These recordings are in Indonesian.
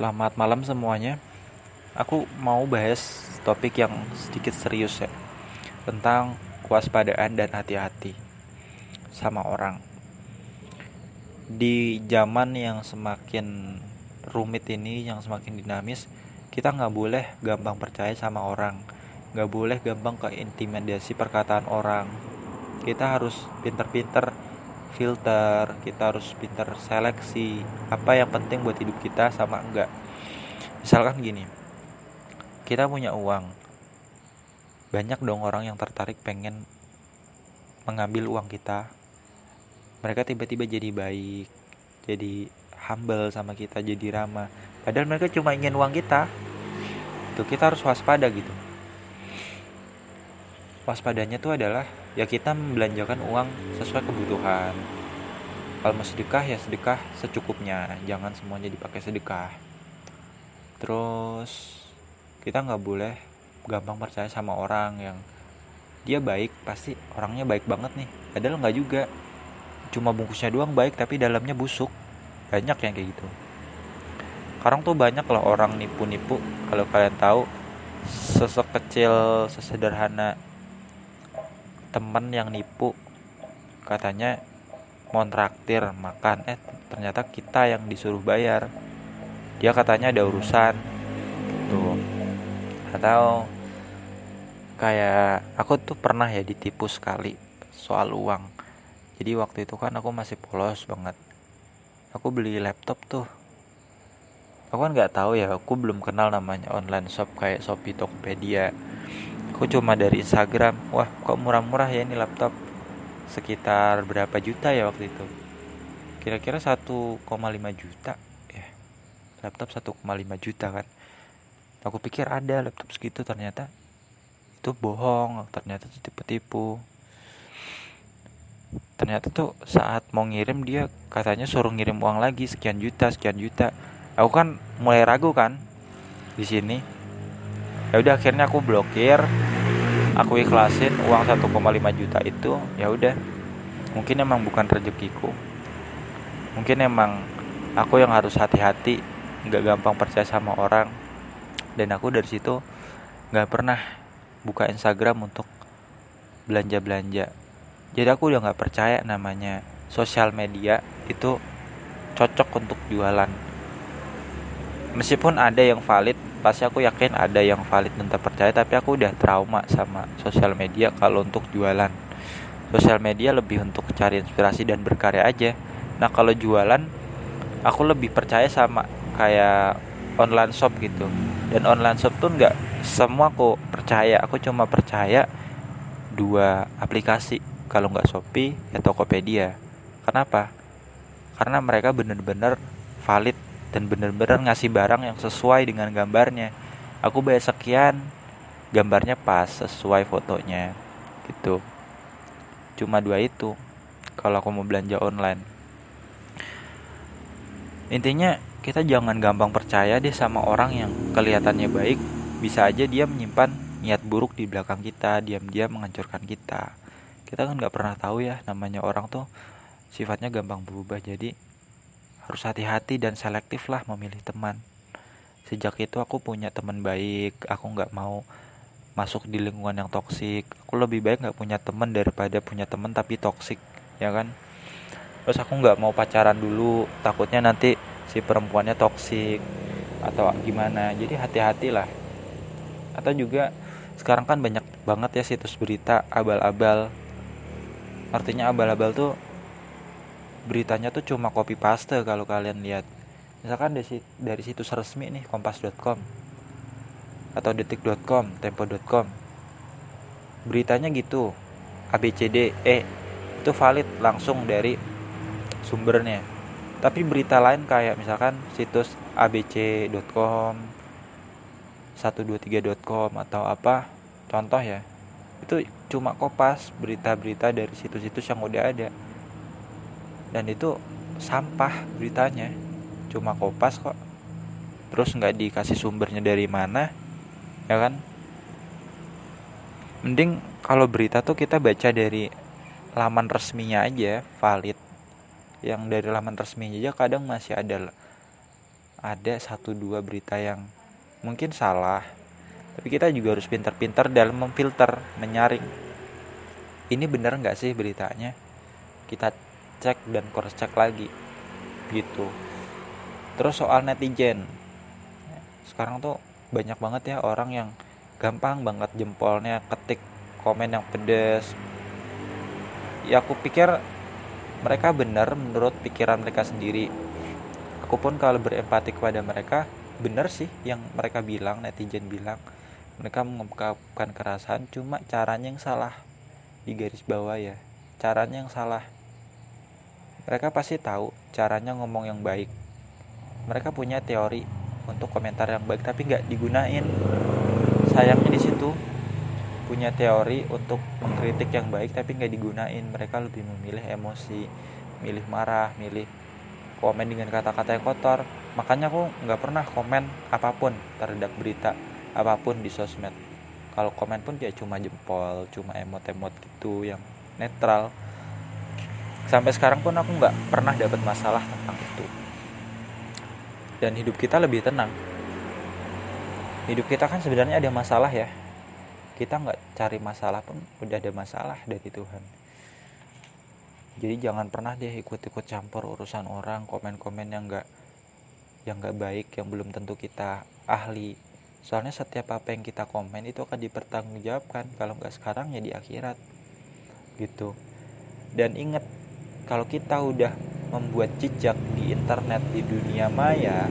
Selamat malam semuanya. Aku mau bahas topik yang sedikit serius ya tentang kewaspadaan dan hati-hati sama orang. Di zaman yang semakin rumit ini, yang semakin dinamis, kita nggak boleh gampang percaya sama orang, nggak boleh gampang ke intimidasi perkataan orang. Kita harus pinter-pinter filter kita harus pintar seleksi apa yang penting buat hidup kita sama enggak. Misalkan gini kita punya uang. Banyak dong orang yang tertarik pengen mengambil uang kita. Mereka tiba-tiba jadi baik jadi humble sama kita jadi ramah. Padahal mereka cuma ingin uang kita. Tuh kita harus waspada gitu waspadanya tuh adalah ya kita membelanjakan uang sesuai kebutuhan. Kalau mau sedekah ya sedekah secukupnya. Jangan semuanya dipakai sedekah. Terus kita nggak boleh gampang percaya sama orang yang dia baik. Pasti orangnya baik banget nih. Padahal nggak juga. Cuma bungkusnya doang baik tapi dalamnya busuk. Banyak yang kayak gitu. Sekarang tuh banyak lah orang nipu-nipu. Kalau kalian tahu sesek kecil sesederhana temen yang nipu. Katanya mau traktir makan. Eh ternyata kita yang disuruh bayar. Dia katanya ada urusan. Tuh atau kayak aku tuh pernah ya ditipu sekali soal uang. Jadi waktu itu kan aku masih polos banget. Aku beli laptop tuh. Aku kan nggak tahu ya aku belum kenal namanya online shop kayak Shopee Tokopedia aku cuma dari Instagram. Wah kok murah-murah ya ini laptop. Sekitar berapa juta ya waktu itu? Kira-kira 1,5 juta. Ya laptop 1,5 juta kan. Aku pikir ada laptop segitu ternyata itu bohong ternyata itu tipu-tipu. Ternyata tuh saat mau ngirim dia katanya suruh ngirim uang lagi sekian juta sekian juta. Aku kan mulai ragu kan di sini ya udah akhirnya aku blokir. Aku ikhlasin uang 1,5 juta itu ya udah. Mungkin emang bukan rezekiku. Mungkin emang aku yang harus hati-hati nggak gampang percaya sama orang. Dan aku dari situ nggak pernah buka Instagram untuk belanja-belanja. Jadi aku udah nggak percaya namanya sosial media itu cocok untuk jualan. Meskipun ada yang valid pasti aku yakin ada yang valid dan terpercaya tapi aku udah trauma sama sosial media kalau untuk jualan. Sosial media lebih untuk cari inspirasi dan berkarya aja. Nah kalau jualan aku lebih percaya sama kayak online shop gitu. Dan online shop tuh nggak semua aku percaya. Aku cuma percaya dua aplikasi kalau nggak Shopee ya Tokopedia. Kenapa? Karena mereka bener-bener valid dan bener-bener ngasih barang yang sesuai dengan gambarnya. Aku bayar sekian gambarnya pas sesuai fotonya gitu. Cuma dua itu kalau aku mau belanja online. Intinya kita jangan gampang percaya deh sama orang yang kelihatannya baik. Bisa aja dia menyimpan niat buruk di belakang kita diam-diam menghancurkan kita. Kita kan nggak pernah tahu ya namanya orang tuh sifatnya gampang berubah. Jadi harus hati-hati dan selektif lah memilih teman. Sejak itu aku punya teman baik. Aku nggak mau masuk di lingkungan yang toksik. Aku lebih baik nggak punya teman daripada punya teman tapi toksik ya kan? Terus aku nggak mau pacaran dulu. Takutnya nanti si perempuannya toksik atau gimana. Jadi hati-hatilah. Atau juga sekarang kan banyak banget ya situs berita abal-abal. Artinya abal-abal tuh beritanya tuh cuma copy paste kalau kalian lihat. Misalkan dari, dari situs resmi nih kompas.com atau detik.com tempo.com beritanya gitu ABCD E itu valid langsung dari sumbernya. Tapi berita lain kayak misalkan situs abc.com 123.com atau apa contoh ya itu cuma kopas berita-berita dari situs-situs yang udah ada dan itu sampah beritanya. Cuma kopas kok. Terus nggak dikasih sumbernya dari mana ya kan? Mending kalau berita tuh kita baca dari laman resminya aja valid. Yang dari laman resminya aja kadang masih ada ada satu dua berita yang mungkin salah. Tapi kita juga harus pintar-pintar dalam memfilter menyaring. Ini benar nggak sih beritanya? Kita cek dan cross cek lagi gitu. Terus soal netizen sekarang tuh banyak banget ya orang yang gampang banget jempolnya ketik komen yang pedes. Ya aku pikir mereka benar menurut pikiran mereka sendiri. Aku pun kalau berempati kepada mereka benar sih yang mereka bilang netizen bilang. Mereka mengungkapkan kerasan cuma caranya yang salah di garis bawah ya. Caranya yang salah mereka pasti tahu caranya ngomong yang baik. Mereka punya teori untuk komentar yang baik tapi nggak digunain. Sayangnya di situ punya teori untuk mengkritik yang baik tapi nggak digunain. Mereka lebih memilih emosi milih marah milih komen dengan kata-kata yang kotor. Makanya aku nggak pernah komen apa pun terhadap berita apa pun di sosmed. Kalau komen pun ya cuma jempol cuma emot-emot gitu yang netral sampai sekarang pun aku nggak pernah dapat masalah tentang itu. Dan hidup kita lebih tenang. Hidup kita kan sebenarnya ada masalah ya. Kita nggak cari masalah pun udah ada masalah dari Tuhan. Jadi jangan pernah deh ikut-ikut campur urusan orang komen-komen yang nggak yang nggak baik yang belum tentu kita ahli. Soalnya setiap apa yang kita komen itu akan dipertanggungjawabkan kalau nggak sekarang ya di akhirat. Gitu. Dan ingat kalau kita udah membuat jejak di internet di dunia maya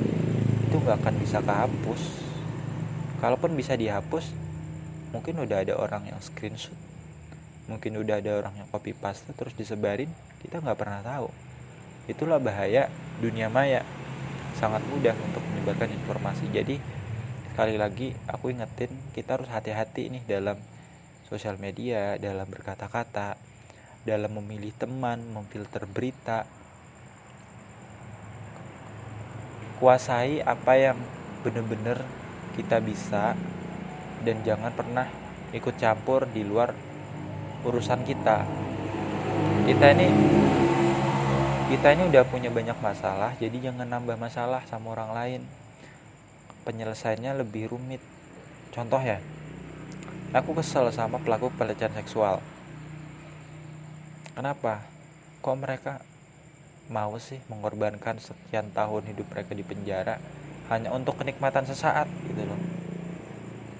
itu nggak akan bisa kehapus. Kalaupun bisa dihapus mungkin udah ada orang yang screenshot mungkin udah ada orang yang copy paste terus disebarin kita nggak pernah tahu. Itulah bahaya dunia maya. Sangat mudah untuk menyebarkan informasi. Jadi sekali lagi aku ingetin kita harus hati-hati nih dalam sosial media dalam berkata-kata dalam memilih teman memfilter berita. Kuasai apa yang benar-benar kita bisa dan jangan pernah ikut campur di luar urusan kita. Kita ini kita ini udah punya banyak masalah jadi jangan nambah masalah sama orang lain. Penyelesaiannya lebih rumit. Contoh ya aku kesel sama pelaku pelecehan seksual kenapa? Kok mereka mau sih mengorbankan sekian tahun hidup mereka di penjara hanya untuk kenikmatan sesaat gitu loh?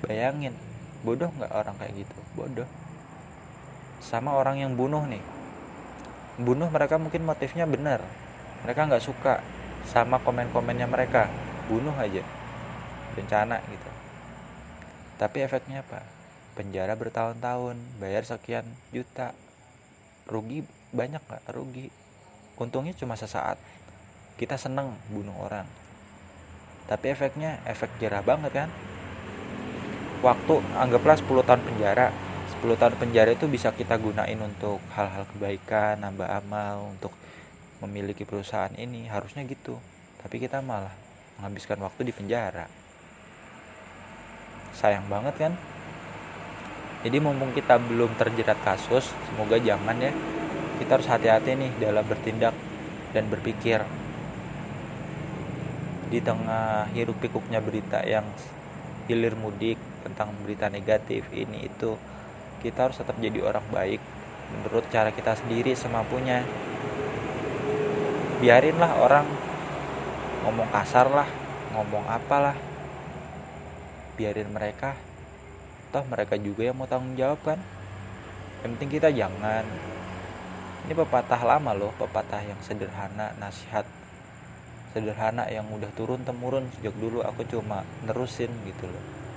Bayangin bodoh nggak orang kayak gitu? Bodoh. Sama orang yang bunuh nih. Bunuh mereka mungkin motifnya benar. Mereka nggak suka sama komen-komennya mereka. Bunuh aja. Bencana gitu. Tapi efeknya apa? Penjara bertahun-tahun bayar sekian juta rugi banyak nggak? Rugi. Untungnya cuma sesaat. Kita seneng bunuh orang. Tapi efeknya efek jerah banget kan? Waktu anggaplah 10 tahun penjara. 10 tahun penjara itu bisa kita gunain untuk hal-hal kebaikan nambah amal untuk memiliki perusahaan ini. Harusnya gitu. Tapi kita malah menghabiskan waktu di penjara. Sayang banget kan jadi mumpung kita belum terjerat kasus semoga jangan ya. Kita harus hati-hati nih dalam bertindak dan berpikir. Di tengah hiruk pikuknya berita yang hilir mudik tentang berita negatif ini itu kita harus tetap jadi orang baik menurut cara kita sendiri semampunya biarinlah orang ngomong kasar lah ngomong apalah. Biarin mereka toh mereka juga yang mau tanggung jawab kan? Yang penting kita jangan. Ini pepatah lama loh pepatah yang sederhana nasihat sederhana yang udah turun temurun sejak dulu. Aku cuma nerusin gitu loh